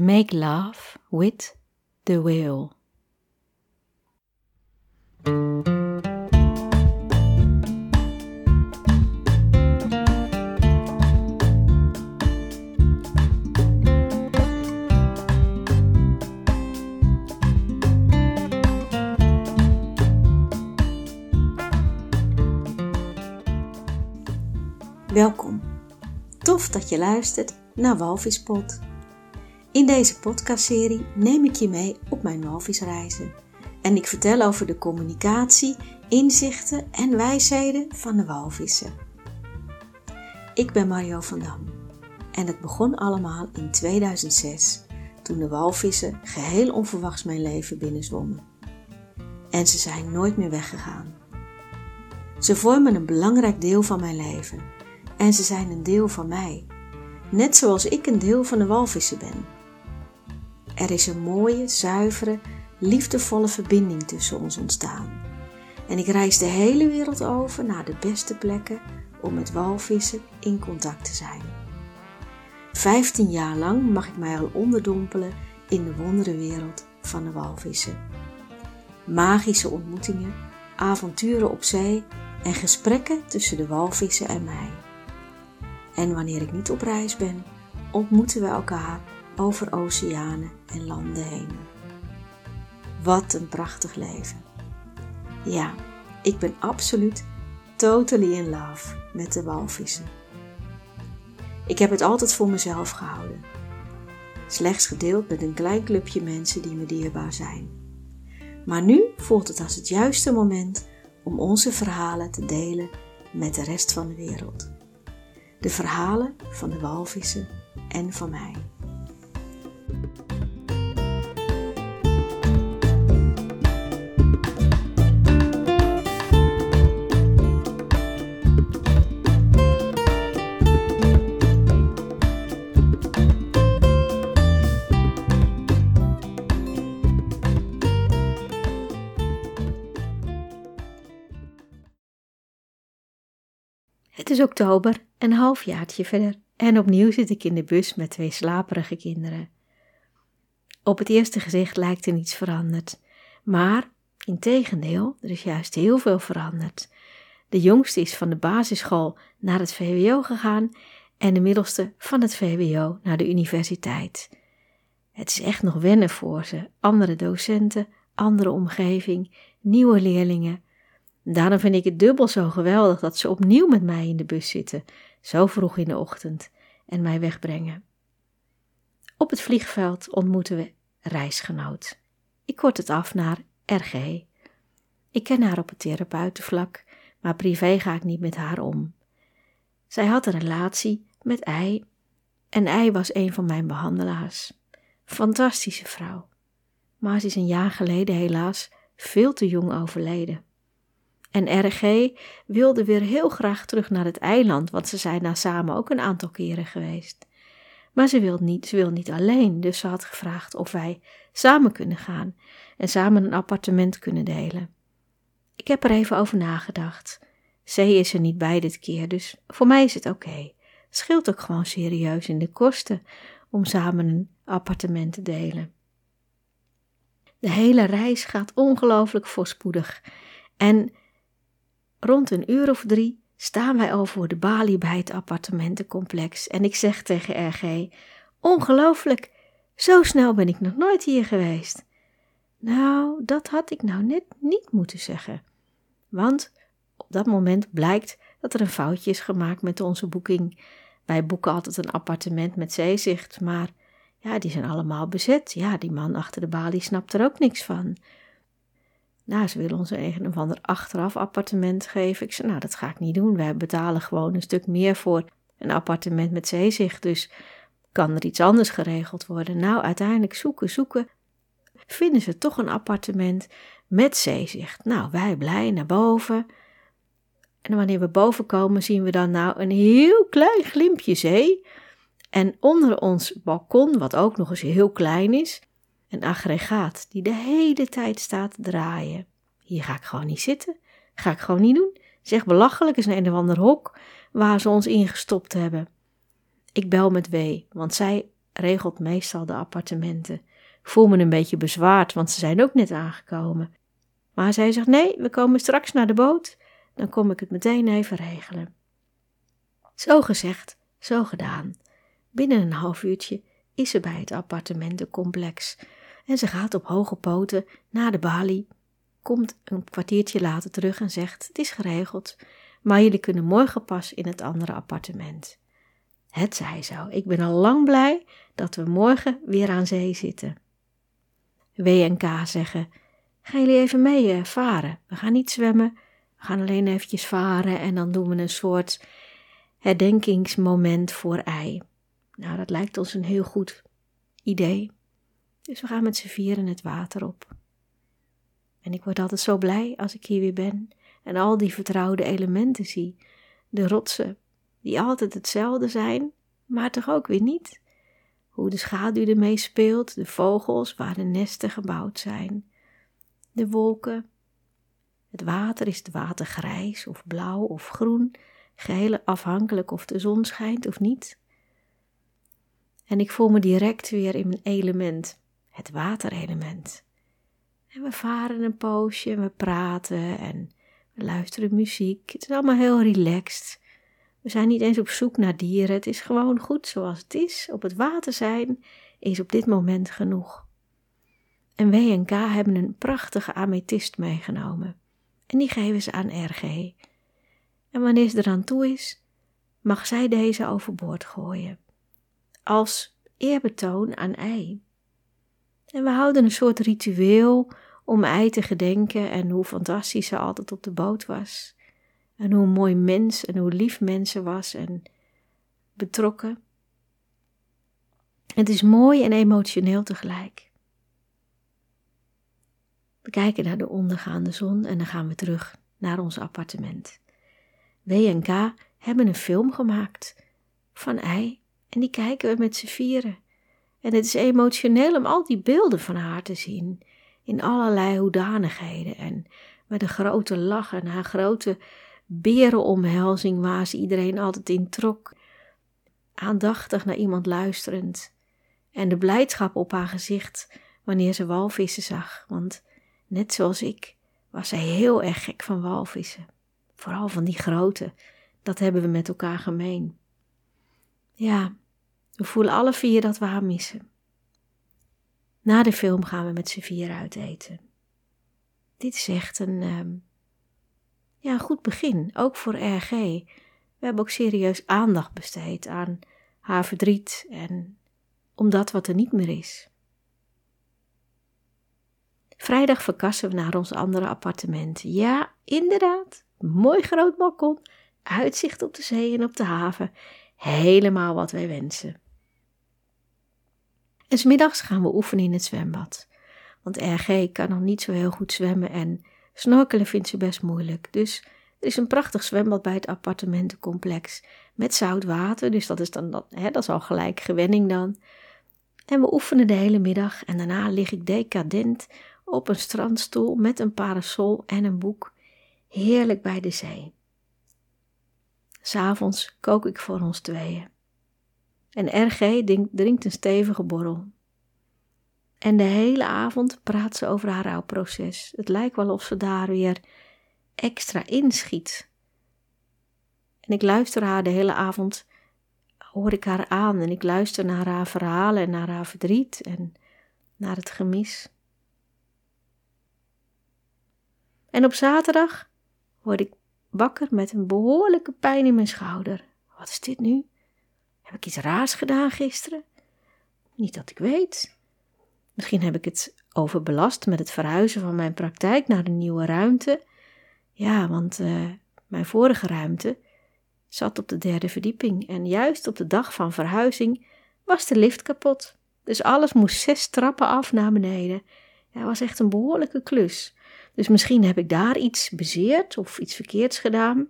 Make love with the whale. Welkom. Tof dat je luistert naar Walvispot. In deze podcastserie neem ik je mee op mijn walvisreizen. En ik vertel over de communicatie, inzichten en wijsheden van de walvissen. Ik ben Mario van Dam. En het begon allemaal in 2006, toen de walvissen geheel onverwachts mijn leven binnenzwommen. En ze zijn nooit meer weggegaan. Ze vormen een belangrijk deel van mijn leven en ze zijn een deel van mij, net zoals ik een deel van de walvissen ben. Er is een mooie, zuivere, liefdevolle verbinding tussen ons ontstaan. En ik reis de hele wereld over naar de beste plekken om met walvissen in contact te zijn. Vijftien jaar lang mag ik mij al onderdompelen in de wonderenwereld van de walvissen. Magische ontmoetingen, avonturen op zee en gesprekken tussen de walvissen en mij. En wanneer ik niet op reis ben, ontmoeten we elkaar over oceanen en landen heen. Wat een prachtig leven. Ja, ik ben absoluut totally in love met de walvissen. Ik heb het altijd voor mezelf gehouden. Slechts gedeeld met een klein clubje mensen die me dierbaar zijn. Maar nu voelt het als het juiste moment om onze verhalen te delen met de rest van de wereld. De verhalen van de walvissen en van mij. Het is oktober, een halfjaartje verder, en opnieuw zit ik in de bus met twee slaperige kinderen. Op het eerste gezicht lijkt er niets veranderd, maar integendeel, er is juist heel veel veranderd. De jongste is van de basisschool naar het VWO gegaan en de middelste van het VWO naar de universiteit. Het is echt nog wennen voor ze, andere docenten, andere omgeving, nieuwe leerlingen, Daarom vind ik het dubbel zo geweldig dat ze opnieuw met mij in de bus zitten, zo vroeg in de ochtend, en mij wegbrengen. Op het vliegveld ontmoeten we reisgenoot. Ik kort het af naar RG. Ik ken haar op het therapeutenvlak, maar privé ga ik niet met haar om. Zij had een relatie met Ei en Ei was een van mijn behandelaars. Fantastische vrouw. Maar ze is een jaar geleden helaas veel te jong overleden. En RG wilde weer heel graag terug naar het eiland, want ze zijn daar samen ook een aantal keren geweest. Maar ze wil niet, ze wil niet alleen, dus ze had gevraagd of wij samen kunnen gaan en samen een appartement kunnen delen. Ik heb er even over nagedacht. C is er niet bij dit keer, dus voor mij is het oké. Scheelt ook gewoon serieus in de kosten om samen een appartement te delen. De hele reis gaat ongelooflijk voorspoedig. En Rond een uur of drie staan wij al voor de balie bij het appartementencomplex en ik zeg tegen RG: Ongelooflijk, zo snel ben ik nog nooit hier geweest. Nou, dat had ik nou net niet moeten zeggen. Want op dat moment blijkt dat er een foutje is gemaakt met onze boeking. Wij boeken altijd een appartement met zeezicht, maar ja, die zijn allemaal bezet. Ja, die man achter de balie snapt er ook niks van. Nou, ze willen ons een of ander achteraf appartement geven. Ik zei, nou, dat ga ik niet doen. Wij betalen gewoon een stuk meer voor een appartement met zeezicht. Dus kan er iets anders geregeld worden? Nou, uiteindelijk zoeken, zoeken. Vinden ze toch een appartement met zeezicht? Nou, wij blij naar boven. En wanneer we boven komen, zien we dan nou een heel klein glimpje zee. En onder ons balkon, wat ook nog eens heel klein is, een aggregaat die de hele tijd staat draaien. Hier ga ik gewoon niet zitten. Ga ik gewoon niet doen. Zeg belachelijk is een een of ander hok waar ze ons ingestopt hebben. Ik bel met W, want zij regelt meestal de appartementen. Voel me een beetje bezwaard, want ze zijn ook net aangekomen. Maar zij zegt: Nee, we komen straks naar de boot, dan kom ik het meteen even regelen. Zo gezegd, zo gedaan. Binnen een half uurtje is ze bij het appartementencomplex en ze gaat op hoge poten naar de balie, komt een kwartiertje later terug en zegt: Het is geregeld, maar jullie kunnen morgen pas in het andere appartement. Het zij zo. Ik ben al lang blij dat we morgen weer aan zee zitten. W en K zeggen: Gaan jullie even mee eh, varen? We gaan niet zwemmen, we gaan alleen eventjes varen en dan doen we een soort herdenkingsmoment voor ei. Nou, dat lijkt ons een heel goed idee. Dus we gaan met z'n vieren het water op. En ik word altijd zo blij als ik hier weer ben en al die vertrouwde elementen zie. De rotsen, die altijd hetzelfde zijn, maar toch ook weer niet. Hoe de schaduw ermee speelt, de vogels waar de nesten gebouwd zijn, de wolken. Het water is het water grijs of blauw of groen, geheel afhankelijk of de zon schijnt of niet. En ik voel me direct weer in mijn element, het waterelement. En we varen een poosje en we praten en we luisteren muziek. Het is allemaal heel relaxed. We zijn niet eens op zoek naar dieren. Het is gewoon goed zoals het is. Op het water zijn is op dit moment genoeg. En W en K hebben een prachtige amethyst meegenomen. En die geven ze aan RG. En wanneer ze eraan toe is, mag zij deze overboord gooien. Als eerbetoon aan ei. En we houden een soort ritueel om ei te gedenken en hoe fantastisch ze altijd op de boot was. En hoe mooi mens en hoe lief mensen was en betrokken. Het is mooi en emotioneel tegelijk. We kijken naar de ondergaande zon en dan gaan we terug naar ons appartement. W en K hebben een film gemaakt van ei en die kijken we met z'n vieren. En het is emotioneel om al die beelden van haar te zien, in allerlei hoedanigheden en met een grote lach en haar grote berenomhelzing waar ze iedereen altijd in trok, aandachtig naar iemand luisterend en de blijdschap op haar gezicht wanneer ze walvissen zag, want net zoals ik was zij heel erg gek van walvissen, vooral van die grote, dat hebben we met elkaar gemeen. Ja, we voelen alle vier dat we haar missen. Na de film gaan we met z'n vier uit eten. Dit is echt een, ehm, ja, goed begin, ook voor RG. We hebben ook serieus aandacht besteed aan haar verdriet en om dat wat er niet meer is. Vrijdag verkassen we naar ons andere appartement. Ja, inderdaad, mooi groot balkon, uitzicht op de zee en op de haven, helemaal wat wij wensen. En smiddags gaan we oefenen in het zwembad. Want RG kan nog niet zo heel goed zwemmen en snorkelen vindt ze best moeilijk. Dus er is een prachtig zwembad bij het appartementencomplex met zout water. Dus dat is, dan, dat, hè, dat is al gelijk gewenning dan. En we oefenen de hele middag en daarna lig ik decadent op een strandstoel met een parasol en een boek, heerlijk bij de zee. S'avonds kook ik voor ons tweeën. En RG drinkt een stevige borrel. En de hele avond praat ze over haar rouwproces. Het lijkt wel of ze daar weer extra inschiet. En ik luister haar de hele avond, hoor ik haar aan en ik luister naar haar verhalen en naar haar verdriet en naar het gemis. En op zaterdag word ik wakker met een behoorlijke pijn in mijn schouder. Wat is dit nu? Heb ik iets raars gedaan gisteren? Niet dat ik weet. Misschien heb ik het overbelast met het verhuizen van mijn praktijk naar een nieuwe ruimte. Ja, want uh, mijn vorige ruimte zat op de derde verdieping en juist op de dag van verhuizing was de lift kapot. Dus alles moest zes trappen af naar beneden. Ja, was echt een behoorlijke klus. Dus misschien heb ik daar iets bezeerd of iets verkeerds gedaan.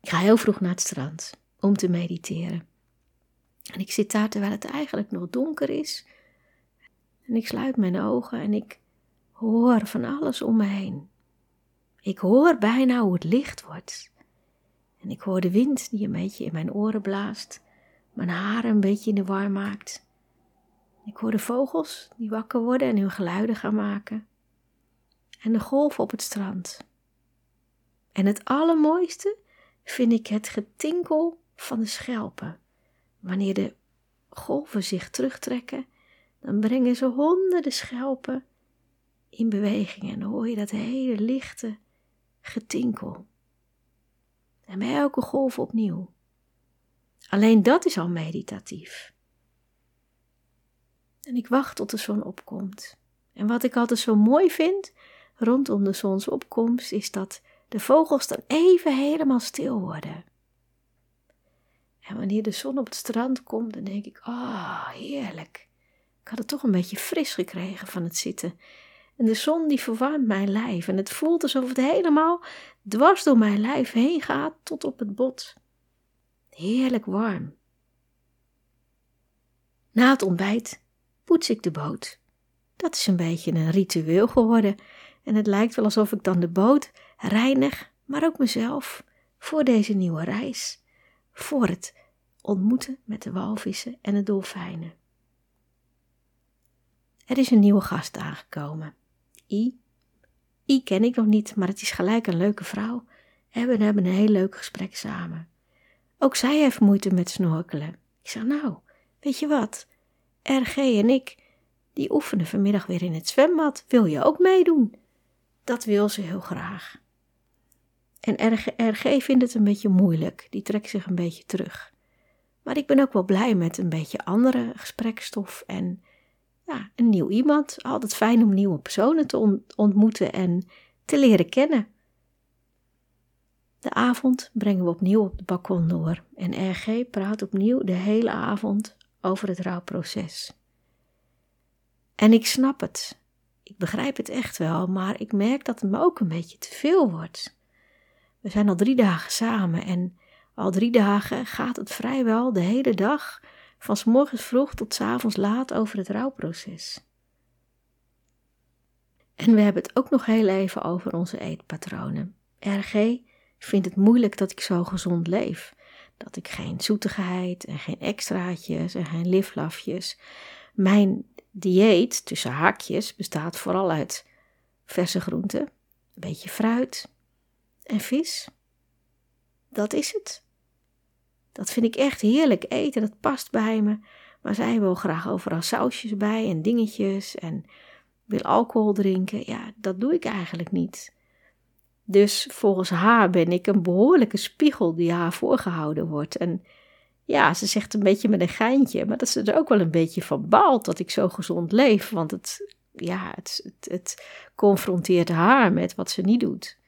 Ik ga heel vroeg naar het strand om te mediteren. En ik zit daar terwijl het eigenlijk nog donker is. En ik sluit mijn ogen en ik hoor van alles om me heen. Ik hoor bijna hoe het licht wordt. En ik hoor de wind die een beetje in mijn oren blaast, mijn haren een beetje in de war maakt. Ik hoor de vogels die wakker worden en hun geluiden gaan maken. En de golven op het strand. En het allermooiste vind ik het getinkel van de schelpen. Wanneer de golven zich terugtrekken, dan brengen ze honderden schelpen in beweging en dan hoor je dat hele lichte getinkel. En bij elke golf opnieuw. Alleen dat is al meditatief. En ik wacht tot de zon opkomt. En wat ik altijd zo mooi vind rondom de zonsopkomst is dat de vogels dan even helemaal stil worden. En wanneer de zon op het strand komt, dan denk ik: oh, heerlijk. Ik had het toch een beetje fris gekregen van het zitten. En de zon die verwarmt mijn lijf en het voelt alsof het helemaal dwars door mijn lijf heen gaat tot op het bot. Heerlijk warm. Na het ontbijt poets ik de boot. Dat is een beetje een ritueel geworden en het lijkt wel alsof ik dan de boot reinig, maar ook mezelf, voor deze nieuwe reis, voor het ontmoeten met de walvissen en de dolfijnen. Er is een nieuwe gast aangekomen. I. I ken ik nog niet, maar het is gelijk een leuke vrouw en we hebben een heel leuk gesprek samen. Ook zij heeft moeite met snorkelen. Ik zeg, nou, weet je wat? RG en ik, die oefenen vanmiddag weer in het zwembad. Wil je ook meedoen? Dat wil ze heel graag. En RG, vindt het een beetje moeilijk. Die trekt zich een beetje terug. Maar ik ben ook wel blij met een beetje andere gesprekstof en ja, een nieuw iemand. Altijd fijn om nieuwe personen te ontmoeten en te leren kennen. De avond brengen we opnieuw op het balkon door en RG praat opnieuw de hele avond over het rouwproces. En ik snap het. Ik begrijp het echt wel, maar ik merk dat het me ook een beetje te veel wordt. We zijn al drie dagen samen en al drie dagen gaat het vrijwel de hele dag, van s morgens vroeg tot s avonds laat, over het rouwproces. En we hebben het ook nog heel even over onze eetpatronen. RG vindt het moeilijk dat ik zo gezond leef. Dat ik geen zoetigheid en geen extraatjes en geen liflafjes. Mijn dieet, tussen haakjes, bestaat vooral uit verse groenten, een beetje fruit en vis. Dat is het. Dat vind ik echt heerlijk eten, dat past bij me. Maar zij wil graag overal sausjes bij en dingetjes en wil alcohol drinken. Ja, dat doe ik eigenlijk niet. Dus volgens haar ben ik een behoorlijke spiegel die haar voorgehouden wordt. En ja, ze zegt een beetje met een geintje, maar dat ze er ook wel een beetje van baalt dat ik zo gezond leef. Want het, ja, het, het, het confronteert haar met wat ze niet doet.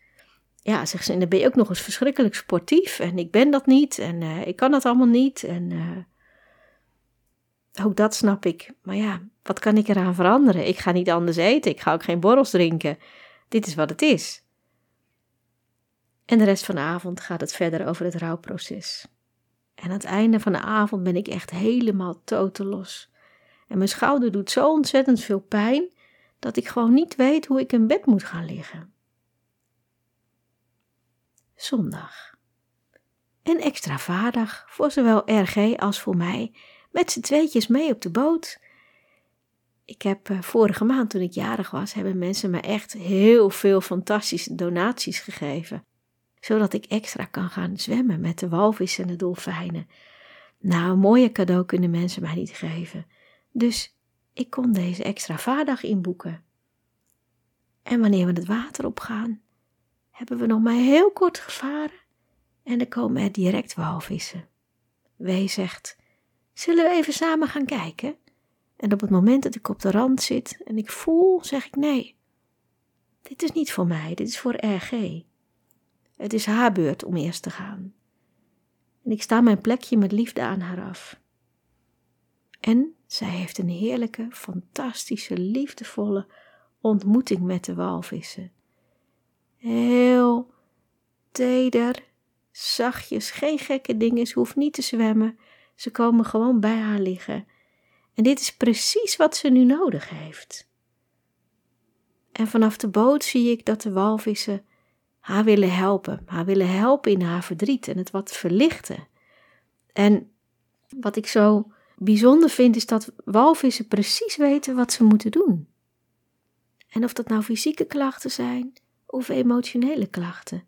Ja, zegt ze, en dan ben je ook nog eens verschrikkelijk sportief. En ik ben dat niet en uh, ik kan dat allemaal niet. En uh, ook dat snap ik. Maar ja, wat kan ik eraan veranderen? Ik ga niet anders eten, ik ga ook geen borrels drinken. Dit is wat het is. En de rest van de avond gaat het verder over het rouwproces. En aan het einde van de avond ben ik echt helemaal totelos. En mijn schouder doet zo ontzettend veel pijn dat ik gewoon niet weet hoe ik in bed moet gaan liggen. Zondag. Een extra vaardag voor zowel RG als voor mij, met z'n tweetjes mee op de boot. Ik heb eh, vorige maand, toen ik jarig was, hebben mensen me echt heel veel fantastische donaties gegeven zodat ik extra kan gaan zwemmen met de walvissen en de dolfijnen. Nou, een mooie cadeau kunnen mensen mij niet geven. Dus ik kon deze extra vaardag inboeken. En wanneer we het water opgaan, hebben we nog maar heel kort gevaren en dan komen er direct walvissen. Wee zegt, zullen we even samen gaan kijken? En op het moment dat ik op de rand zit en ik voel, zeg ik nee. Dit is niet voor mij, dit is voor RG. Het is haar beurt om eerst te gaan. En ik sta mijn plekje met liefde aan haar af. En zij heeft een heerlijke, fantastische, liefdevolle ontmoeting met de walvissen. Heel teder, zachtjes, geen gekke dingen, ze hoeft niet te zwemmen. Ze komen gewoon bij haar liggen. En dit is precies wat ze nu nodig heeft. En vanaf de boot zie ik dat de walvissen haar willen helpen, haar willen helpen in haar verdriet en het wat verlichten. En Wat ik zo bijzonder vind is dat walvissen precies weten wat ze moeten doen. En of dat nou fysieke klachten zijn of emotionele klachten.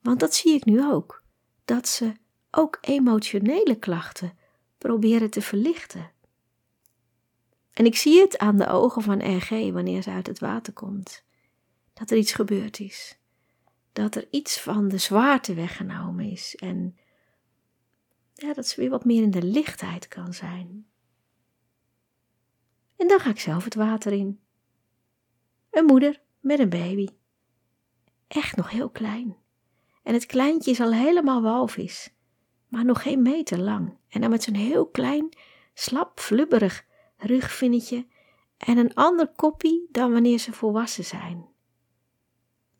Want dat zie ik nu ook. Dat ze ook emotionele klachten proberen te verlichten. En ik zie het aan de ogen van RG wanneer ze uit het water komt. Dat er iets gebeurd is. Dat er iets van de zwaarte weggenomen is. En ja, dat ze weer wat meer in de lichtheid kan zijn. En dan ga ik zelf het water in. Een moeder met een baby. Echt nog heel klein. En het kleintje is al helemaal walvis, maar nog geen meter lang. En dan met zo'n heel klein, slap, flubberig rugvinnetje en een ander koppie dan wanneer ze volwassen zijn.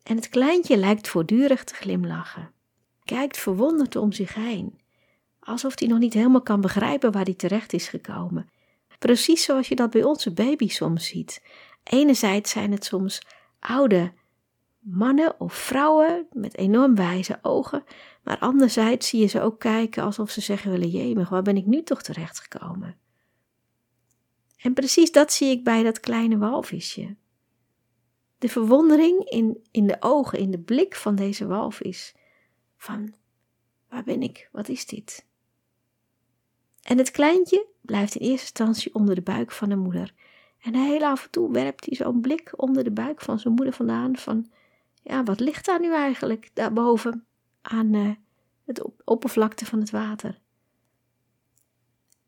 En het kleintje lijkt voortdurend te glimlachen, kijkt verwonderd om zich heen, alsof hij nog niet helemaal kan begrijpen waar hij terecht is gekomen. Precies zoals je dat bij onze baby soms ziet. Enerzijds zijn het soms oude mannen of vrouwen met enorm wijze ogen, maar anderzijds zie je ze ook kijken alsof ze zeggen willen, jemig, waar ben ik nu toch terecht gekomen? En precies dat zie ik bij dat kleine walvisje. De verwondering in, in de ogen, in de blik van deze walvis. Van, waar ben ik? Wat is dit? En het kleintje blijft in eerste instantie onder de buik van de moeder. En heel af en toe werpt hij zo'n blik onder de buik van zijn moeder vandaan van, ja, wat ligt daar nu eigenlijk daarboven aan uh, het oppervlakte van het water?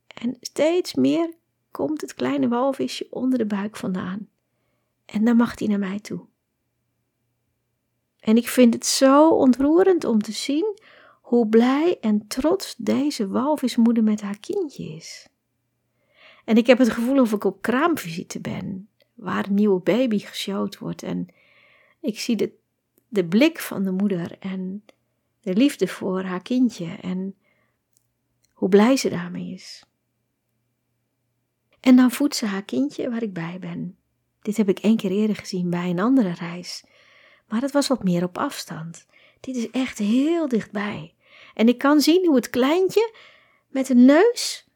En steeds meer komt het kleine walvisje onder de buik vandaan. En dan mag hij naar mij toe. En ik vind het zo ontroerend om te zien hoe blij en trots deze walvismoeder met haar kindje is. En ik heb het gevoel of ik op kraamvisite ben, waar een nieuwe baby geshowd wordt. En ik zie de, de blik van de moeder en de liefde voor haar kindje en hoe blij ze daarmee is. En dan voedt ze haar kindje waar ik bij ben. Dit heb ik één keer eerder gezien bij een andere reis, maar het was wat meer op afstand. Dit is echt heel dichtbij. En ik kan zien hoe het kleintje met een neus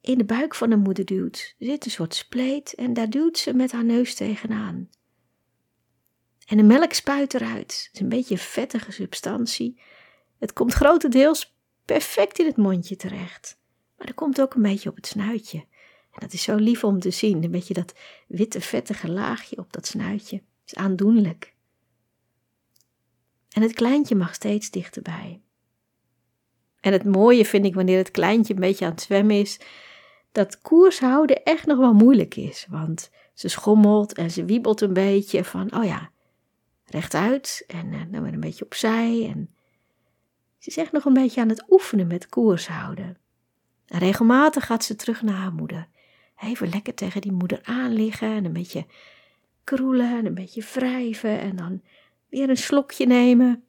in de buik van de moeder duwt. Er zit een soort spleet en daar duwt ze met haar neus tegenaan. En de melk spuit eruit. Het is een beetje vettige substantie. Het komt grotendeels perfect in het mondje terecht. Maar er komt ook een beetje op het snuitje. En dat is zo lief om te zien. Een beetje dat witte, vettige laagje op dat snuitje. Is aandoenlijk. En het kleintje mag steeds dichterbij. En het mooie vind ik wanneer het kleintje een beetje aan het zwemmen is, dat koers houden echt nog wel moeilijk is. Want ze schommelt en ze wiebelt een beetje van, oh ja, rechtuit en uh, dan weer een beetje opzij. En ze is echt nog een beetje aan het oefenen met koers houden. En regelmatig gaat ze terug naar haar moeder. Even lekker tegen die moeder aan liggen en een beetje kroelen en een beetje wrijven en dan weer een slokje nemen.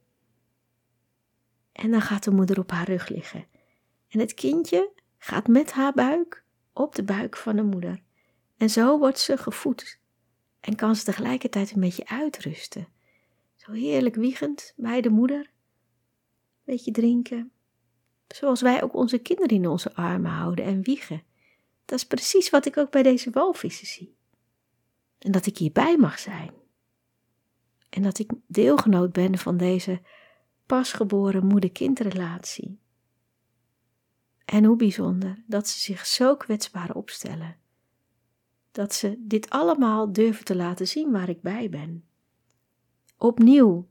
En dan gaat de moeder op haar rug liggen. En het kindje gaat met haar buik op de buik van de moeder. En zo wordt ze gevoed en kan ze tegelijkertijd een beetje uitrusten. Zo heerlijk wiegend bij de moeder. Beetje drinken, Zoals wij ook onze kinderen in onze armen houden en wiegen. Dat is precies wat ik ook bij deze walvissen zie. En dat ik hierbij mag zijn. En dat ik deelgenoot ben van deze pasgeboren moeder-kindrelatie. En hoe bijzonder dat ze zich zo kwetsbaar opstellen. Dat ze dit allemaal durven te laten zien waar ik bij ben. Opnieuw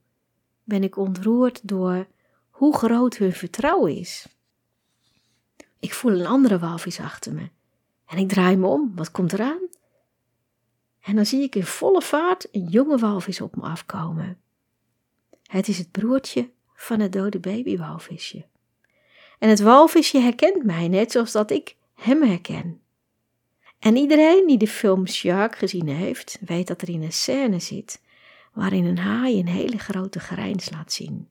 ben ik ontroerd door hoe groot hun vertrouwen is. Ik voel een andere walvis achter me en ik draai me om. Wat komt eraan? En dan zie ik in volle vaart een jonge walvis op me afkomen. Het is het broertje van het dode babywalvisje. En het walvisje herkent mij net zoals dat ik hem herken. En iedereen die de film Shark gezien heeft, weet dat er in een scène zit waarin een haai een hele grote grijns laat zien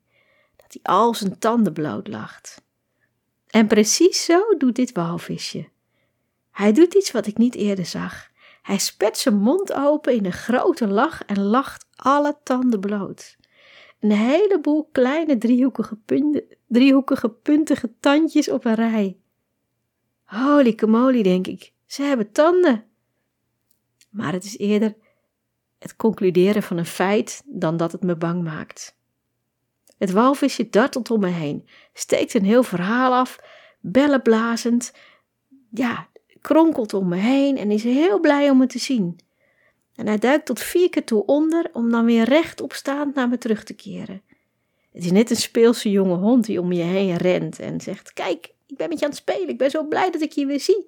die al zijn tanden bloot lacht. En precies zo doet dit walvisje. Hij doet iets wat ik niet eerder zag. Hij spet zijn mond open in een grote lach en lacht alle tanden bloot. Een heleboel kleine driehoekige, driehoekige puntige tandjes op een rij. Holy denk ik, ze hebben tanden. Maar het is eerder het concluderen van een feit dan dat het me bang maakt. Het walvisje dartelt om me heen, steekt een heel verhaal af, bellen blazend, ja, kronkelt om me heen en is heel blij om me te zien. En hij duikt tot vier keer toe onder om dan weer rechtop staand naar me terug te keren. Het is net een speelse jonge hond die om je heen rent en zegt: Kijk, ik ben met je aan het spelen, ik ben zo blij dat ik je weer zie.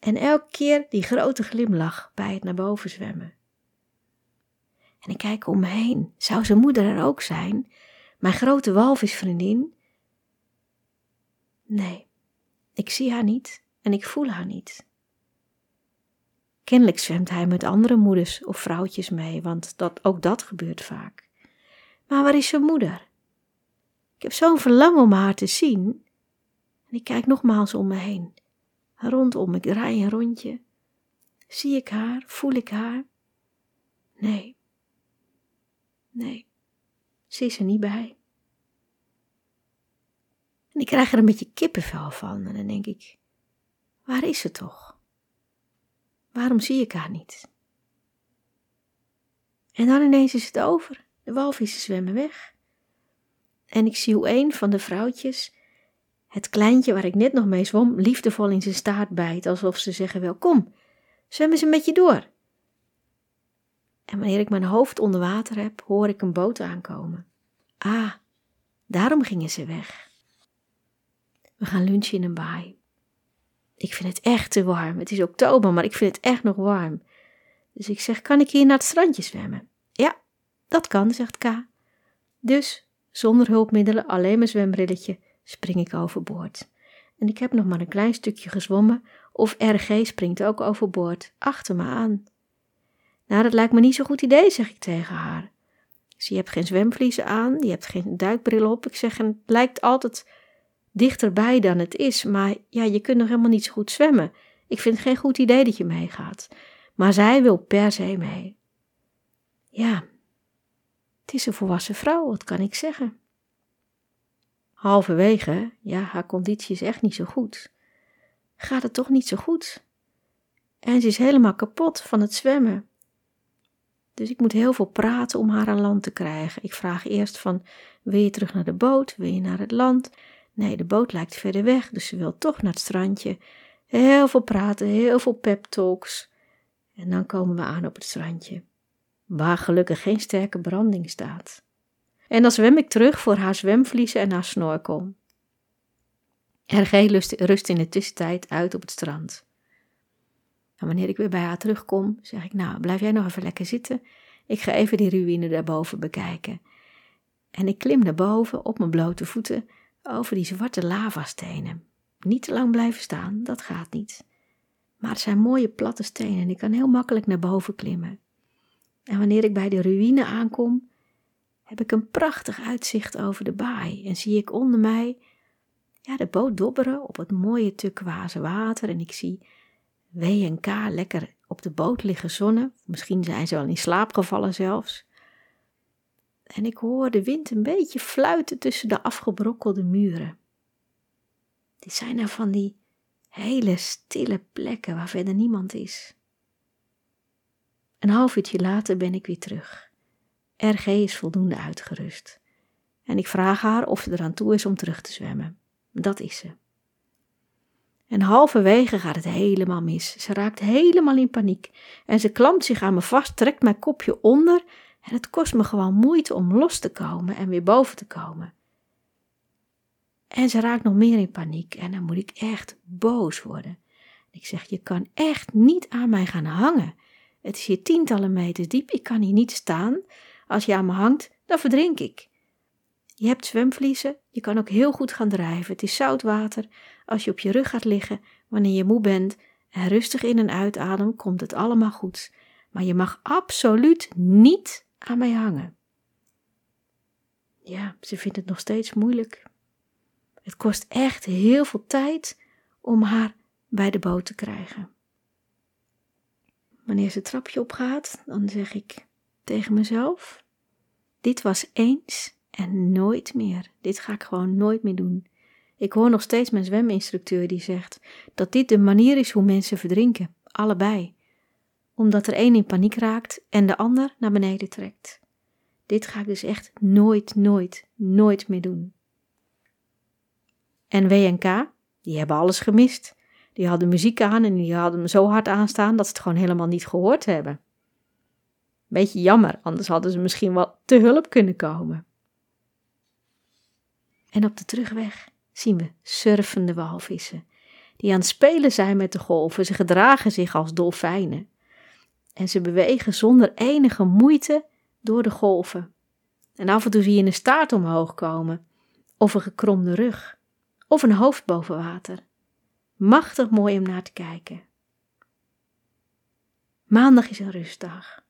En elke keer die grote glimlach bij het naar boven zwemmen. En ik kijk om me heen. Zou zijn moeder er ook zijn? Mijn grote walvisvriendin? Nee, ik zie haar niet en ik voel haar niet. Kennelijk zwemt hij met andere moeders of vrouwtjes mee, want dat, ook dat gebeurt vaak. Maar waar is zijn moeder? Ik heb zo'n verlangen om haar te zien. En ik kijk nogmaals om me heen. Rondom, ik draai een rondje. Zie ik haar? Voel ik haar? Nee. Nee, ze is er niet bij. En ik krijg er een beetje kippenvel van en dan denk ik, waar is ze toch? Waarom zie ik haar niet? En dan ineens is het over. De walvissen zwemmen weg. En ik zie hoe een van de vrouwtjes het kleintje waar ik net nog mee zwom liefdevol in zijn staart bijt, alsof ze zeggen wil, kom, zwem eens een beetje door. En wanneer ik mijn hoofd onder water heb, hoor ik een boot aankomen. Ah, daarom gingen ze weg. We gaan lunchen in een baai. Ik vind het echt te warm. Het is oktober, maar ik vind het echt nog warm. Dus ik zeg: Kan ik hier naar het strandje zwemmen? Ja, dat kan, zegt K. Dus, zonder hulpmiddelen, alleen mijn zwembrilletje, spring ik overboord. En ik heb nog maar een klein stukje gezwommen, of RG springt ook overboord, achter me aan. Nou, dat lijkt me niet zo'n goed idee, zeg ik tegen haar. Dus je hebt geen zwemvliezen aan, je hebt geen duikbril op. Ik zeg, het lijkt altijd dichterbij dan het is, maar ja, je kunt nog helemaal niet zo goed zwemmen. Ik vind het geen goed idee dat je meegaat. Maar zij wil per se mee. Ja, het is een volwassen vrouw, wat kan ik zeggen? Halverwege, ja, haar conditie is echt niet zo goed. Gaat het toch niet zo goed? En ze is helemaal kapot van het zwemmen. Dus ik moet heel veel praten om haar aan land te krijgen. Ik vraag eerst van, wil je terug naar de boot? Wil je naar het land? Nee, de boot lijkt verder weg, dus ze wil toch naar het strandje. Heel veel praten, heel veel pep talks. En dan komen we aan op het strandje, waar gelukkig geen sterke branding staat. En dan zwem ik terug voor haar zwemvliezen en haar snorkel. RG rust in de tussentijd uit op het strand. En wanneer ik weer bij haar terugkom, zeg ik: Nou, blijf jij nog even lekker zitten. Ik ga even die ruïne daarboven bekijken. En ik klim naar boven op mijn blote voeten over die zwarte lavastenen. Niet te lang blijven staan, dat gaat niet. Maar het zijn mooie platte stenen en ik kan heel makkelijk naar boven klimmen. En wanneer ik bij de ruïne aankom, heb ik een prachtig uitzicht over de baai en zie ik onder mij ja, de boot dobberen op het mooie turquoise water en ik zie W en K lekker op de boot liggen zonnen. Misschien zijn ze wel in slaap gevallen zelfs. En ik hoor de wind een beetje fluiten tussen de afgebrokkelde muren. Dit zijn er nou van die hele stille plekken waar verder niemand is. Een half uurtje later ben ik weer terug. RG is voldoende uitgerust. En ik vraag haar of ze eraan toe is om terug te zwemmen. Dat is ze. En halverwege gaat het helemaal mis. Ze raakt helemaal in paniek. En ze klampt zich aan me vast, trekt mijn kopje onder. En het kost me gewoon moeite om los te komen en weer boven te komen. En ze raakt nog meer in paniek. En dan moet ik echt boos worden. Ik zeg: Je kan echt niet aan mij gaan hangen. Het is hier tientallen meters diep. Ik kan hier niet staan. Als je aan me hangt, dan verdrink ik. Je hebt zwemvliezen, je kan ook heel goed gaan drijven. Het is zout water. Als je op je rug gaat liggen, wanneer je moe bent en rustig in en uitademt, komt het allemaal goed. Maar je mag absoluut niet aan mij hangen. Ja, ze vindt het nog steeds moeilijk. Het kost echt heel veel tijd om haar bij de boot te krijgen. Wanneer ze het trapje opgaat, dan zeg ik tegen mezelf: Dit was eens en nooit meer. Dit ga ik gewoon nooit meer doen. Ik hoor nog steeds mijn zweminstructeur die zegt dat dit de manier is hoe mensen verdrinken, allebei. Omdat er één in paniek raakt en de ander naar beneden trekt. Dit ga ik dus echt nooit, nooit, nooit meer doen. En WNK, die hebben alles gemist. Die hadden muziek aan en die hadden me zo hard aanstaan dat ze het gewoon helemaal niet gehoord hebben. Beetje jammer, anders hadden ze misschien wel te hulp kunnen komen. En op de terugweg zien we surfende walvissen, die aan het spelen zijn met de golven. Ze gedragen zich als dolfijnen. En ze bewegen zonder enige moeite door de golven. En af en toe zie je een staart omhoog komen, of een gekromde rug, of een hoofd boven water. Machtig mooi om naar te kijken. Maandag is een rustdag.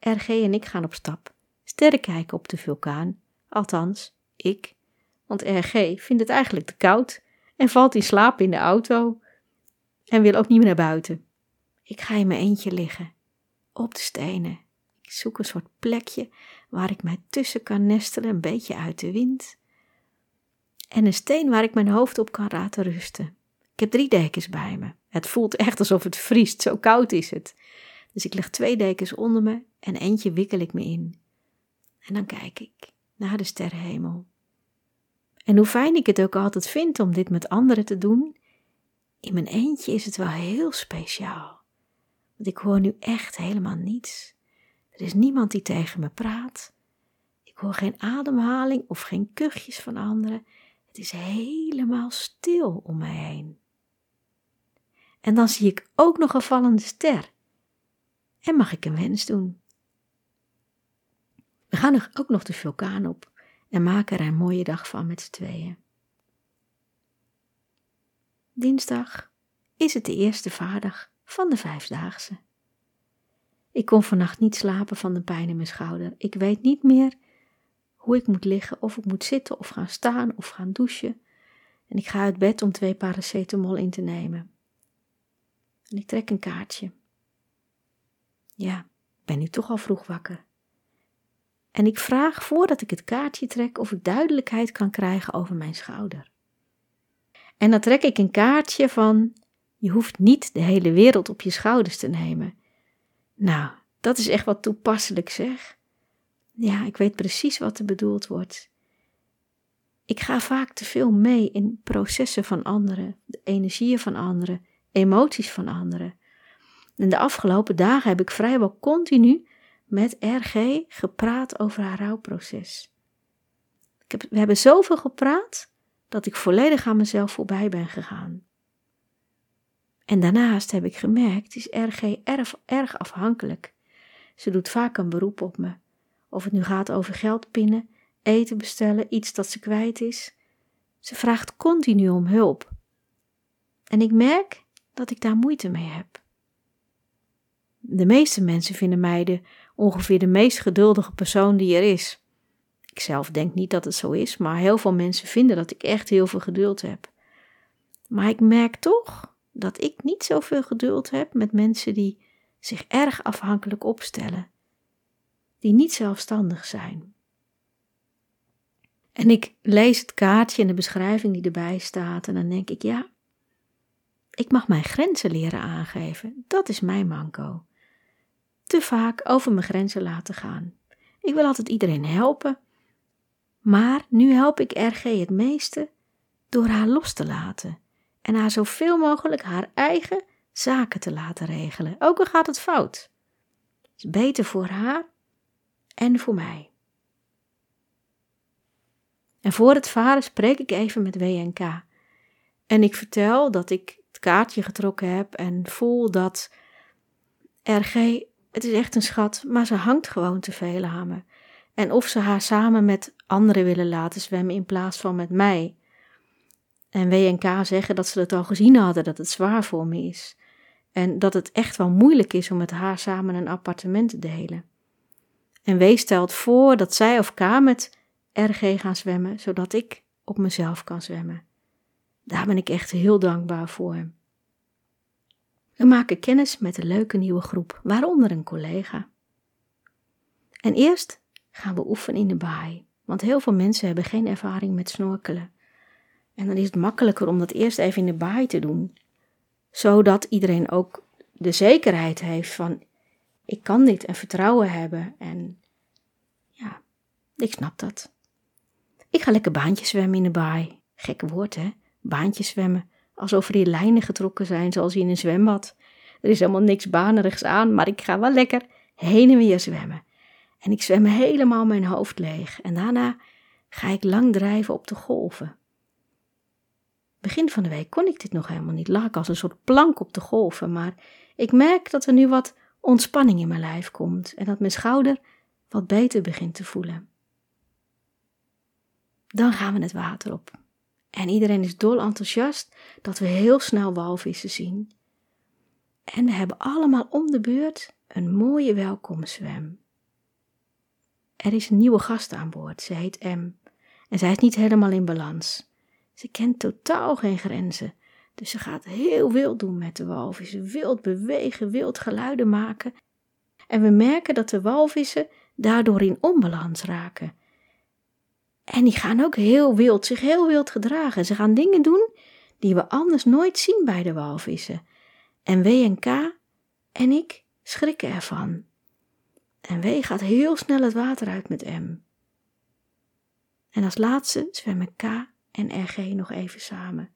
RG en ik gaan op stap, sterren kijken op de vulkaan. Althans, ik. Want RG vindt het eigenlijk te koud en valt in slaap in de auto en wil ook niet meer naar buiten. Ik ga in mijn eentje liggen, op de stenen. Ik zoek een soort plekje waar ik mij tussen kan nestelen, een beetje uit de wind. En een steen waar ik mijn hoofd op kan laten rusten. Ik heb drie dekens bij me. Het voelt echt alsof het vriest, zo koud is het. Dus ik leg twee dekens onder me en eentje wikkel ik me in. En dan kijk ik naar de sterrenhemel. En hoe fijn ik het ook altijd vind om dit met anderen te doen, in mijn eentje is het wel heel speciaal. Want ik hoor nu echt helemaal niets. Er is niemand die tegen me praat. Ik hoor geen ademhaling of geen kuchjes van anderen. Het is helemaal stil om mij heen. En dan zie ik ook nog een vallende ster. En mag ik een wens doen? We gaan ook nog de vulkaan op en maken er een mooie dag van met z'n tweeën. Dinsdag is het de eerste vaardag van de vijfdaagse. Ik kon vannacht niet slapen van de pijn in mijn schouder. Ik weet niet meer hoe ik moet liggen, of ik moet zitten of gaan staan of gaan douchen. En ik ga uit bed om twee paracetamol in te nemen. En ik trek een kaartje. Ja, ben nu toch al vroeg wakker. En ik vraag voordat ik het kaartje trek of ik duidelijkheid kan krijgen over mijn schouder. En dan trek ik een kaartje van: je hoeft niet de hele wereld op je schouders te nemen. Nou, dat is echt wat toepasselijk zeg. Ja, ik weet precies wat er bedoeld wordt. Ik ga vaak te veel mee in processen van anderen, de energieën van anderen, emoties van anderen. En de afgelopen dagen heb ik vrijwel continu met RG gepraat over haar rouwproces. Ik heb, we hebben zoveel gepraat dat ik volledig aan mezelf voorbij ben gegaan. En daarnaast heb ik gemerkt, is RG erg, erg afhankelijk. Ze doet vaak een beroep op me. Of het nu gaat over geld pinnen, eten bestellen, iets dat ze kwijt is. Ze vraagt continu om hulp. En ik merk dat ik daar moeite mee heb. De meeste mensen vinden mij de ongeveer de meest geduldige persoon die er is. Ik zelf denk niet dat het zo is, maar heel veel mensen vinden dat ik echt heel veel geduld heb. Maar ik merk toch dat ik niet zoveel geduld heb met mensen die zich erg afhankelijk opstellen, die niet zelfstandig zijn. En ik lees het kaartje en de beschrijving die erbij staat en dan denk ik, ja, ik mag mijn grenzen leren aangeven. Dat is mijn manco te vaak over mijn grenzen laten gaan. Ik wil altijd iedereen helpen, maar nu help ik RG het meeste door haar los te laten en haar zoveel mogelijk haar eigen zaken te laten regelen, ook al gaat het fout. Het is beter voor haar en voor mij. En voor het varen spreek ik even met WNK. En ik vertel dat ik het kaartje getrokken heb en voel dat RG het is echt een schat, maar ze hangt gewoon te veel aan me. En of ze haar samen met anderen willen laten zwemmen in plaats van met mij. En WNK zeggen dat ze het al gezien hadden, dat het zwaar voor me is. En dat het echt wel moeilijk is om met haar samen een appartement te delen. En W stelt voor dat zij of K met RG gaan zwemmen, zodat ik op mezelf kan zwemmen. Daar ben ik echt heel dankbaar voor. We maken kennis met een leuke nieuwe groep, waaronder een collega. En eerst gaan we oefenen in de baai, want heel veel mensen hebben geen ervaring met snorkelen. En dan is het makkelijker om dat eerst even in de baai te doen, zodat iedereen ook de zekerheid heeft van ik kan dit en vertrouwen hebben en ja, ik snap dat. Ik ga lekker baantjes zwemmen in de baai. Gekke woord hè, baantjes zwemmen. Alsof er hier lijnen getrokken zijn zoals in een zwembad. Er is helemaal niks banerigs aan, maar ik ga wel lekker heen en weer zwemmen. En ik zwem helemaal mijn hoofd leeg. En daarna ga ik lang drijven op de golven. Begin van de week kon ik dit nog helemaal niet. Lag ik als een soort plank op de golven. Maar ik merk dat er nu wat ontspanning in mijn lijf komt. En dat mijn schouder wat beter begint te voelen. Dan gaan we het water op. En iedereen is dol enthousiast dat we heel snel walvissen zien. En we hebben allemaal om de beurt een mooie welkomstzwem. Er is een nieuwe gast aan boord, ze heet M. En zij is niet helemaal in balans. Ze kent totaal geen grenzen, dus ze gaat heel wild doen met de walvissen, wild bewegen, wild geluiden maken. En we merken dat de walvissen daardoor in onbalans raken. En die gaan ook heel wild, zich heel wild gedragen. Ze gaan dingen doen die we anders nooit zien bij de walvissen. En W en K en ik schrikken ervan. En W gaat heel snel het water uit met M. En als laatste zwemmen K en RG nog even samen.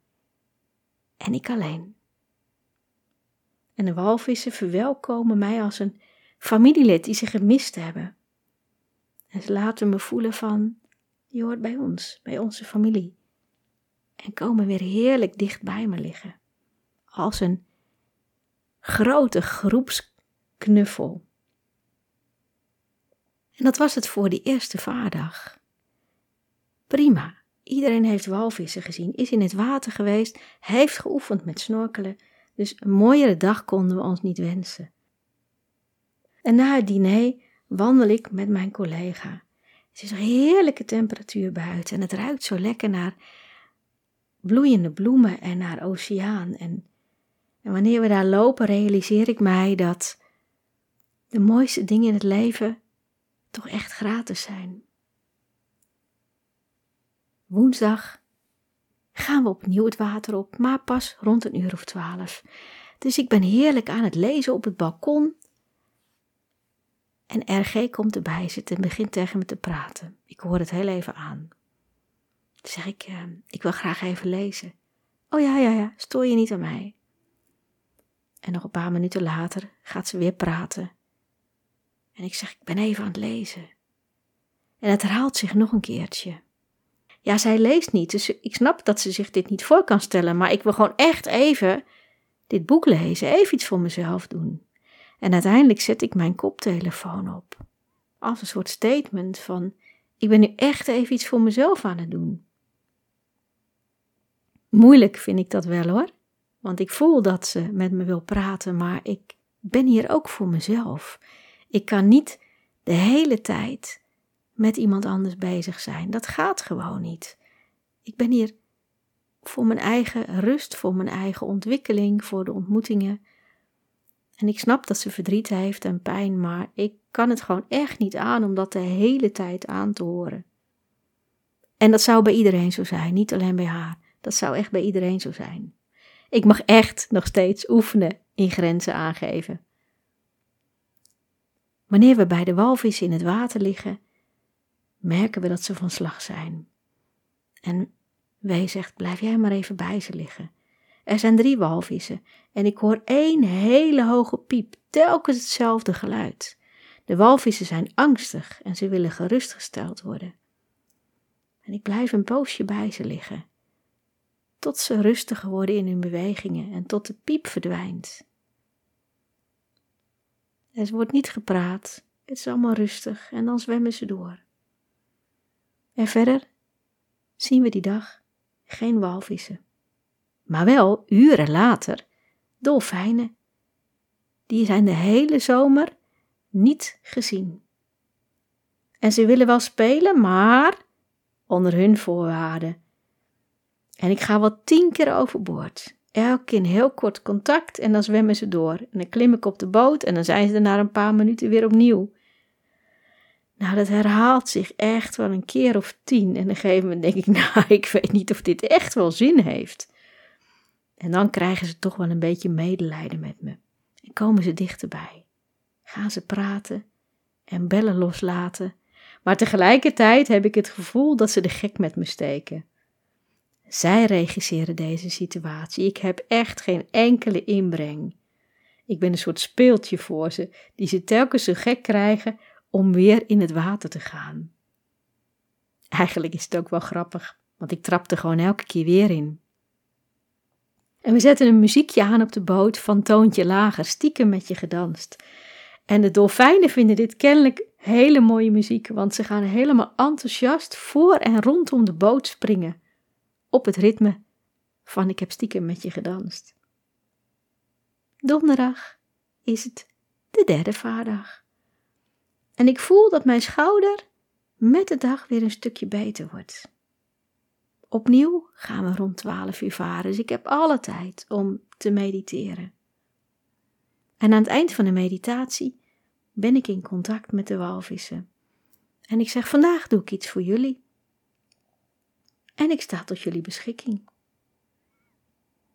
En ik alleen. En de walvissen verwelkomen mij als een familielid die ze gemist hebben. En ze laten me voelen van, je hoort bij ons, bij onze familie. En komen weer heerlijk dicht bij me liggen. Als een grote groepsknuffel. En dat was het voor die eerste vaardag. Prima. Iedereen heeft walvissen gezien, is in het water geweest, heeft geoefend met snorkelen, dus een mooiere dag konden we ons niet wensen. En na het diner wandel ik met mijn collega. Het is een heerlijke temperatuur buiten en het ruikt zo lekker naar bloeiende bloemen en naar oceaan. En, en wanneer we daar lopen, realiseer ik mij dat de mooiste dingen in het leven toch echt gratis zijn. Woensdag gaan we opnieuw het water op, maar pas rond een uur of twaalf. Dus ik ben heerlijk aan het lezen op het balkon. En RG komt erbij zitten en begint tegen me te praten. Ik hoor het heel even aan. Dan zeg ik, uh, ik wil graag even lezen. Oh ja, ja, ja, stoor je niet aan mij. En nog een paar minuten later gaat ze weer praten. En ik zeg, ik ben even aan het lezen. En het herhaalt zich nog een keertje. Ja, zij leest niet, dus ik snap dat ze zich dit niet voor kan stellen, maar ik wil gewoon echt even dit boek lezen, even iets voor mezelf doen. En uiteindelijk zet ik mijn koptelefoon op. Als een soort statement van: ik ben nu echt even iets voor mezelf aan het doen. Moeilijk vind ik dat wel hoor, want ik voel dat ze met me wil praten, maar ik ben hier ook voor mezelf. Ik kan niet de hele tijd met iemand anders bezig zijn. Dat gaat gewoon niet. Ik ben hier voor mijn eigen rust, voor mijn eigen ontwikkeling, voor de ontmoetingen. En ik snap dat ze verdriet heeft en pijn, maar ik kan het gewoon echt niet aan om dat de hele tijd aan te horen. En dat zou bij iedereen zo zijn, niet alleen bij haar. Dat zou echt bij iedereen zo zijn. Ik mag echt nog steeds oefenen in grenzen aangeven. Wanneer we bij de walvis in het water liggen, merken we dat ze van slag zijn. En wij zegt: Blijf jij maar even bij ze liggen. Er zijn drie walvissen en ik hoor één hele hoge piep, telkens hetzelfde geluid. De walvissen zijn angstig en ze willen gerustgesteld worden. En ik blijf een poosje bij ze liggen, tot ze rustiger worden in hun bewegingen en tot de piep verdwijnt. Er wordt niet gepraat, het is allemaal rustig en dan zwemmen ze door. En verder zien we die dag geen walvissen. Maar wel uren later dolfijnen. Die zijn de hele zomer niet gezien. En ze willen wel spelen, maar onder hun voorwaarden. En ik ga wel tien keer overboord. Elke keer heel kort contact en dan zwemmen ze door. En dan klim ik op de boot en dan zijn ze er na een paar minuten weer opnieuw. Nou, dat herhaalt zich echt wel een keer of tien. En op een gegeven moment denk ik, nou, ik weet niet of dit echt wel zin heeft. En dan krijgen ze toch wel een beetje medelijden met me. En komen ze dichterbij. Gaan ze praten en bellen loslaten. Maar tegelijkertijd heb ik het gevoel dat ze de gek met me steken. Zij regisseren deze situatie. Ik heb echt geen enkele inbreng. Ik ben een soort speeltje voor ze, die ze telkens zo gek krijgen om weer in het water te gaan. Eigenlijk is het ook wel grappig, want ik trap er gewoon elke keer weer in. En we zetten een muziekje aan op de boot van toontje lager, stiekem met je gedanst. En de dolfijnen vinden dit kennelijk hele mooie muziek, want ze gaan helemaal enthousiast voor en rondom de boot springen. Op het ritme van ik heb stiekem met je gedanst. Donderdag is het de derde vaardag. En ik voel dat mijn schouder met de dag weer een stukje beter wordt. Opnieuw gaan we rond 12 uur varen, dus ik heb alle tijd om te mediteren. En aan het eind van de meditatie ben ik in contact met de walvissen. En ik zeg: Vandaag doe ik iets voor jullie. En ik sta tot jullie beschikking.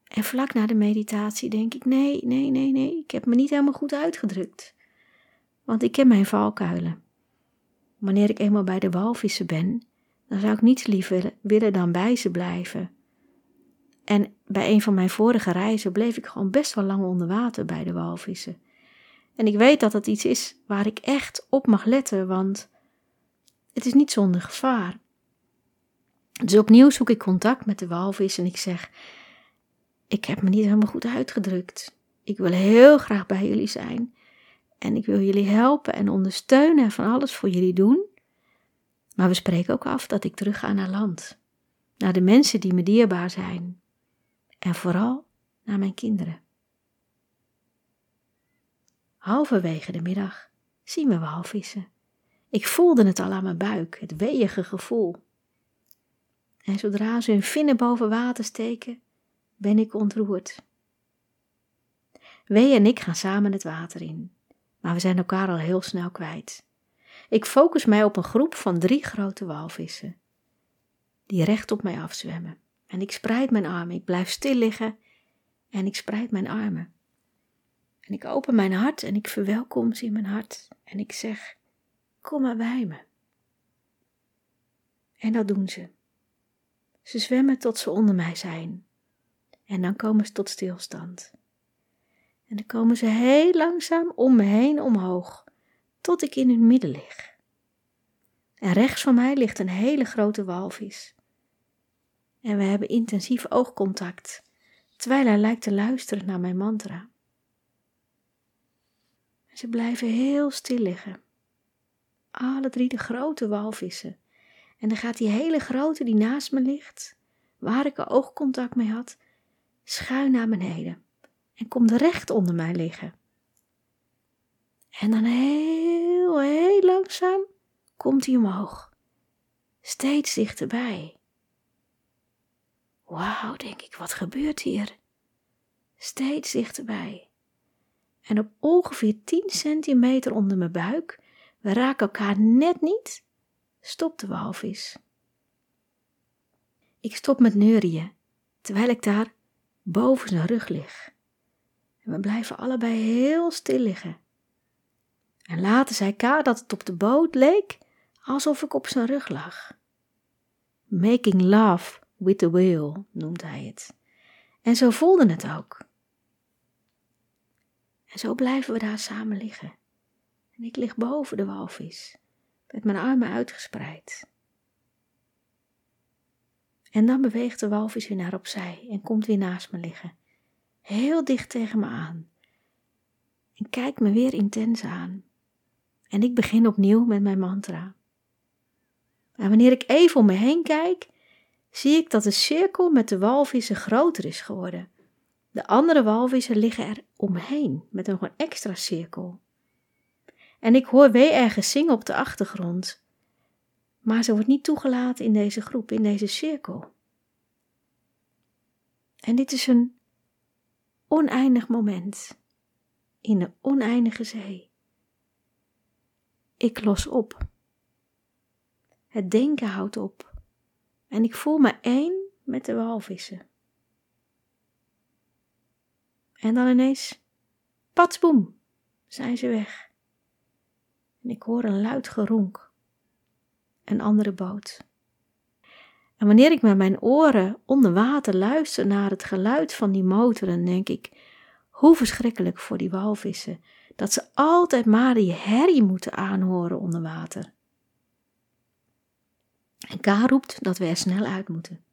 En vlak na de meditatie denk ik: nee, nee, nee, nee, ik heb me niet helemaal goed uitgedrukt. Want ik ken mijn valkuilen. Wanneer ik eenmaal bij de walvissen ben, dan zou ik niets liever willen dan bij ze blijven. En bij een van mijn vorige reizen bleef ik gewoon best wel lang onder water bij de walvissen. En ik weet dat het iets is waar ik echt op mag letten, want het is niet zonder gevaar. Dus opnieuw zoek ik contact met de walvis en ik zeg: Ik heb me niet helemaal goed uitgedrukt. Ik wil heel graag bij jullie zijn. En ik wil jullie helpen en ondersteunen en van alles voor jullie doen. Maar we spreken ook af dat ik terug ga naar land. Naar de mensen die me dierbaar zijn. En vooral naar mijn kinderen. Halverwege de middag zien we walvissen. Ik voelde het al aan mijn buik, het weeige gevoel. En zodra ze hun vinnen boven water steken, ben ik ontroerd. Wee en ik gaan samen het water in, maar we zijn elkaar al heel snel kwijt. Ik focus mij op een groep van drie grote walvissen, die recht op mij afzwemmen. En ik spreid mijn armen, ik blijf stil liggen en ik spreid mijn armen. En ik open mijn hart en ik verwelkom ze in mijn hart en ik zeg: Kom maar bij me. En dat doen ze. Ze zwemmen tot ze onder mij zijn. En dan komen ze tot stilstand. En dan komen ze heel langzaam om me heen omhoog, tot ik in hun midden lig. En rechts van mij ligt een hele grote walvis. En we hebben intensief oogcontact, terwijl hij lijkt te luisteren naar mijn mantra. En ze blijven heel stil liggen. Alle drie de grote walvissen. En dan gaat die hele grote die naast me ligt, waar ik oogcontact mee had, schuin naar beneden en komt recht onder mij liggen. En dan heel, heel langzaam komt hij omhoog, steeds dichterbij. Wauw, denk ik, wat gebeurt hier? Steeds dichterbij. En op ongeveer 10 centimeter onder mijn buik, we raken elkaar net niet, stopt de walvis. Ik stop met neurieën, terwijl ik daar boven zijn rug lig. En we blijven allebei heel stil liggen. En later zei Ka dat het op de boot leek alsof ik op zijn rug lag. Making love with the whale noemt hij het. En zo voelde het ook. En zo blijven we daar samen liggen. En ik lig boven de walvis, met mijn armen uitgespreid. En dan beweegt de walvis weer naar opzij en komt weer naast me liggen, heel dicht tegen me aan. En kijkt me weer intens aan. En ik begin opnieuw met mijn mantra. En wanneer ik even om me heen kijk, zie ik dat de cirkel met de walvissen groter is geworden. De andere walvissen liggen er omheen met nog een extra cirkel. En ik hoor wee ergens zingen op de achtergrond. Maar ze wordt niet toegelaten in deze groep, in deze cirkel. En dit is een oneindig moment in de oneindige zee. Ik los op Het denken houdt op. En ik voel me één met de walvissen. En dan ineens, patsboem, zijn ze weg. En ik hoor een luid geronk. Een andere boot. En wanneer ik met mijn oren onder water luister naar het geluid van die motor, dan denk ik, hoe verschrikkelijk voor die walvissen, dat ze altijd maar die herrie moeten aanhoren onder water. En K roept dat we er snel uit moeten.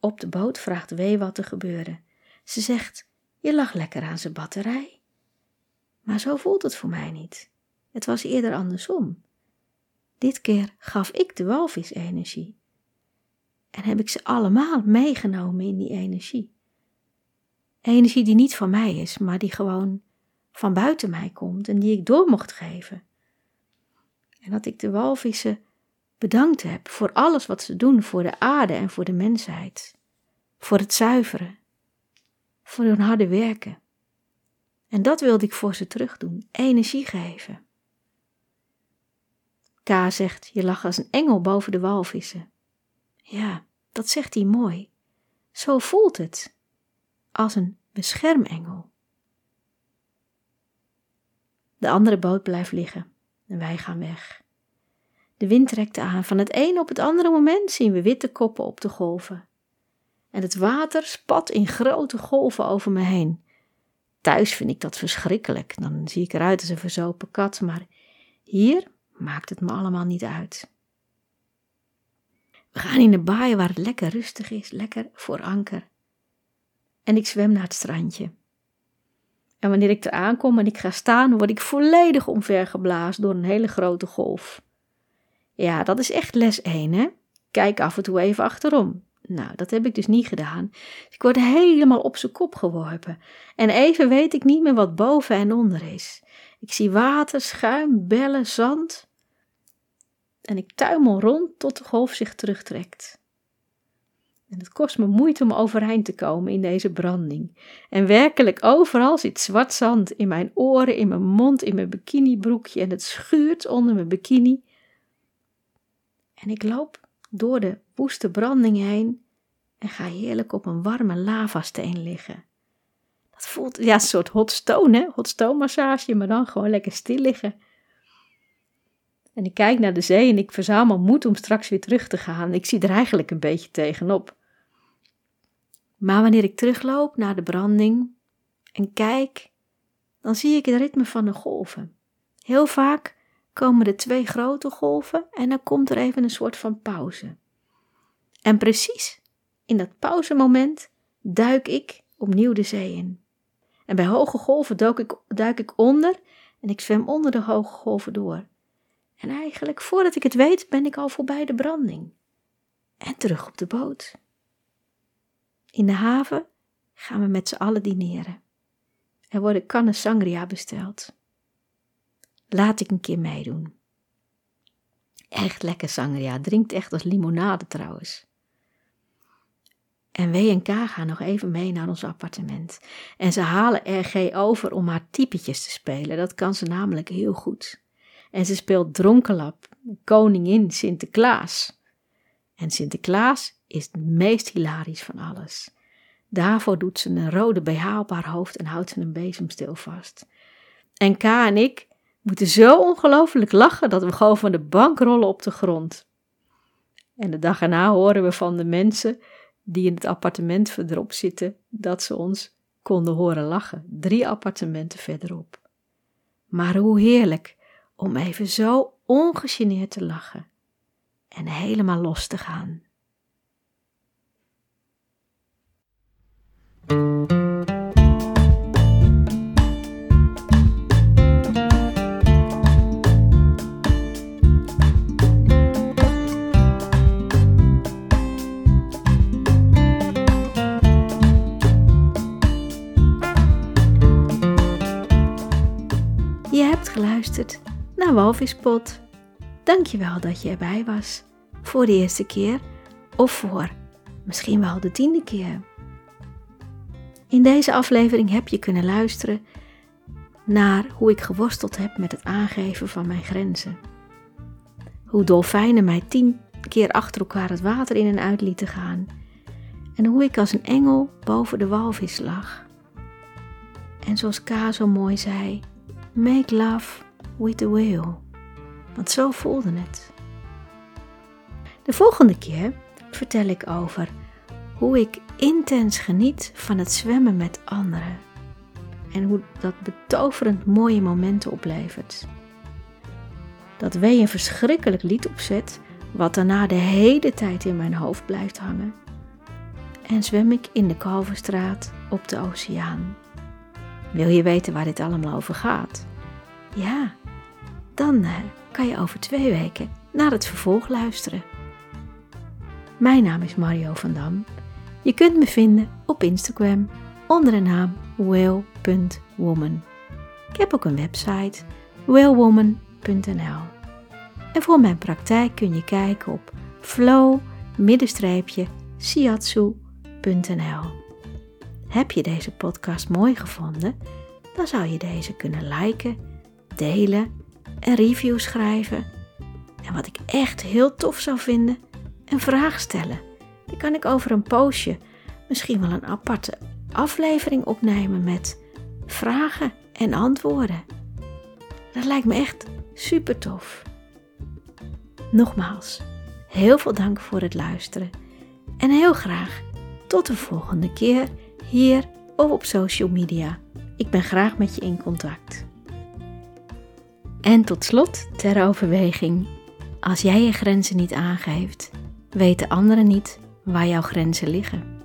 Op de boot vraagt W wat er gebeurde. Ze zegt: Je lag lekker aan zijn batterij. Maar zo voelt het voor mij niet. Het was eerder andersom. Dit keer gaf ik de walvis energie. En heb ik ze allemaal meegenomen in die energie. Energie die niet van mij is, maar die gewoon van buiten mij komt en die ik door mocht geven. En dat ik de walvissen bedankt heb voor alles wat ze doen voor de aarde en voor de mensheid. Voor het zuiveren. Voor hun harde werken. En dat wilde ik voor ze terugdoen. Energie geven. K zegt, je lag als een engel boven de walvissen. Ja, dat zegt hij mooi. Zo voelt het. Als een beschermengel. De andere boot blijft liggen en wij gaan weg. De wind trekt aan. Van het een op het andere moment zien we witte koppen op de golven. En het water spat in grote golven over me heen. Thuis vind ik dat verschrikkelijk. Dan zie ik eruit als een verzopen kat, maar hier maakt het me allemaal niet uit. We gaan in een baai waar het lekker rustig is, lekker voor anker. En ik zwem naar het strandje. En wanneer ik er aankom en ik ga staan, word ik volledig omvergeblazen door een hele grote golf. Ja, dat is echt les 1, hè? Kijk af en toe even achterom. Nou, dat heb ik dus niet gedaan. Ik word helemaal op zijn kop geworpen. En even weet ik niet meer wat boven en onder is. Ik zie water, schuim, bellen, zand. En ik tuimel rond tot de golf zich terugtrekt. En het kost me moeite om overeind te komen in deze branding. En werkelijk overal zit zwart zand in mijn oren, in mijn mond, in mijn bikinibroekje en het schuurt onder mijn bikini. En ik loop door de woeste branding heen en ga heerlijk op een warme lavasteen liggen. Dat voelt ja, een soort hot stone, hè? hot stone massage, maar dan gewoon lekker stil liggen. En ik kijk naar de zee en ik verzamel moed om straks weer terug te gaan. Ik zie er eigenlijk een beetje tegenop. Maar wanneer ik terugloop naar de branding en kijk, dan zie ik het ritme van de golven. Heel vaak komen er twee grote golven en dan komt er even een soort van pauze. En precies in dat pauzemoment duik ik opnieuw de zee in. En bij hoge golven duik ik, duik ik onder en ik zwem onder de hoge golven door. En eigenlijk, voordat ik het weet, ben ik al voorbij de branding. En terug op de boot. In de haven gaan we met z'n allen dineren. Er worden kannen sangria besteld. Laat ik een keer meedoen. Echt lekker sangria, drinkt echt als limonade trouwens. En W en K gaan nog even mee naar ons appartement. En ze halen RG over om haar typetjes te spelen. Dat kan ze namelijk heel goed. En ze speelt dronkenlap, koningin Sinterklaas. En Sinterklaas is het meest hilarisch van alles. Daarvoor doet ze een rode BH op haar hoofd en houdt ze een bezemsteel vast. En K en ik moeten zo ongelooflijk lachen dat we gewoon van de bank rollen op de grond. En de dag erna horen we van de mensen die in het appartement verderop zitten dat ze ons konden horen lachen, drie appartementen verderop. Maar hoe heerlijk om even zo ongegeneerd te lachen en helemaal los te gaan. Walvispot. Dankjewel dat je erbij was. Voor de eerste keer of voor misschien wel de tiende keer. In deze aflevering heb je kunnen luisteren naar hoe ik geworsteld heb met het aangeven van mijn grenzen. hoe dolfijnen mij tien keer achter elkaar het water in en uit lieten gaan. En hoe ik als een engel boven de walvis lag. En zoals Ka zo mooi zei, make love with the whale. Want zo voelde het. De volgende keer vertel ik over hoe ik intens geniet van het zwemmen met anderen. En hoe dat betoverend mooie momenten oplevert. Dat Wee een verschrikkelijk lied opzet, wat daarna de hele tijd in mijn hoofd blijft hangen. En zwem ik in de Kalverstraat op de oceaan. Wil je weten waar dit allemaal over gaat? Ja, dan eh, kan je over twee weken naar het vervolg luisteren. Mijn naam is Mario van Dam. Je kunt me vinden op Instagram onder de naam whale.woman. Ik heb ook een website whalewoman.nl. En voor mijn praktijk kun je kijken op flow-siatsu.nl. Heb je deze podcast mooi gevonden? Dan zou je deze kunnen liken, delen en review schrijven. En wat ik echt heel tof zou vinden, een vraag stellen. Die kan ik over een poosje misschien wel een aparte aflevering opnemen met vragen en antwoorden. Dat lijkt me echt super tof. Nogmaals, heel veel dank voor het luisteren en heel graag tot de volgende keer hier of op social media. Ik ben graag met je in contact. En tot slot ter overweging: als jij je grenzen niet aangeeft, weten anderen niet waar jouw grenzen liggen.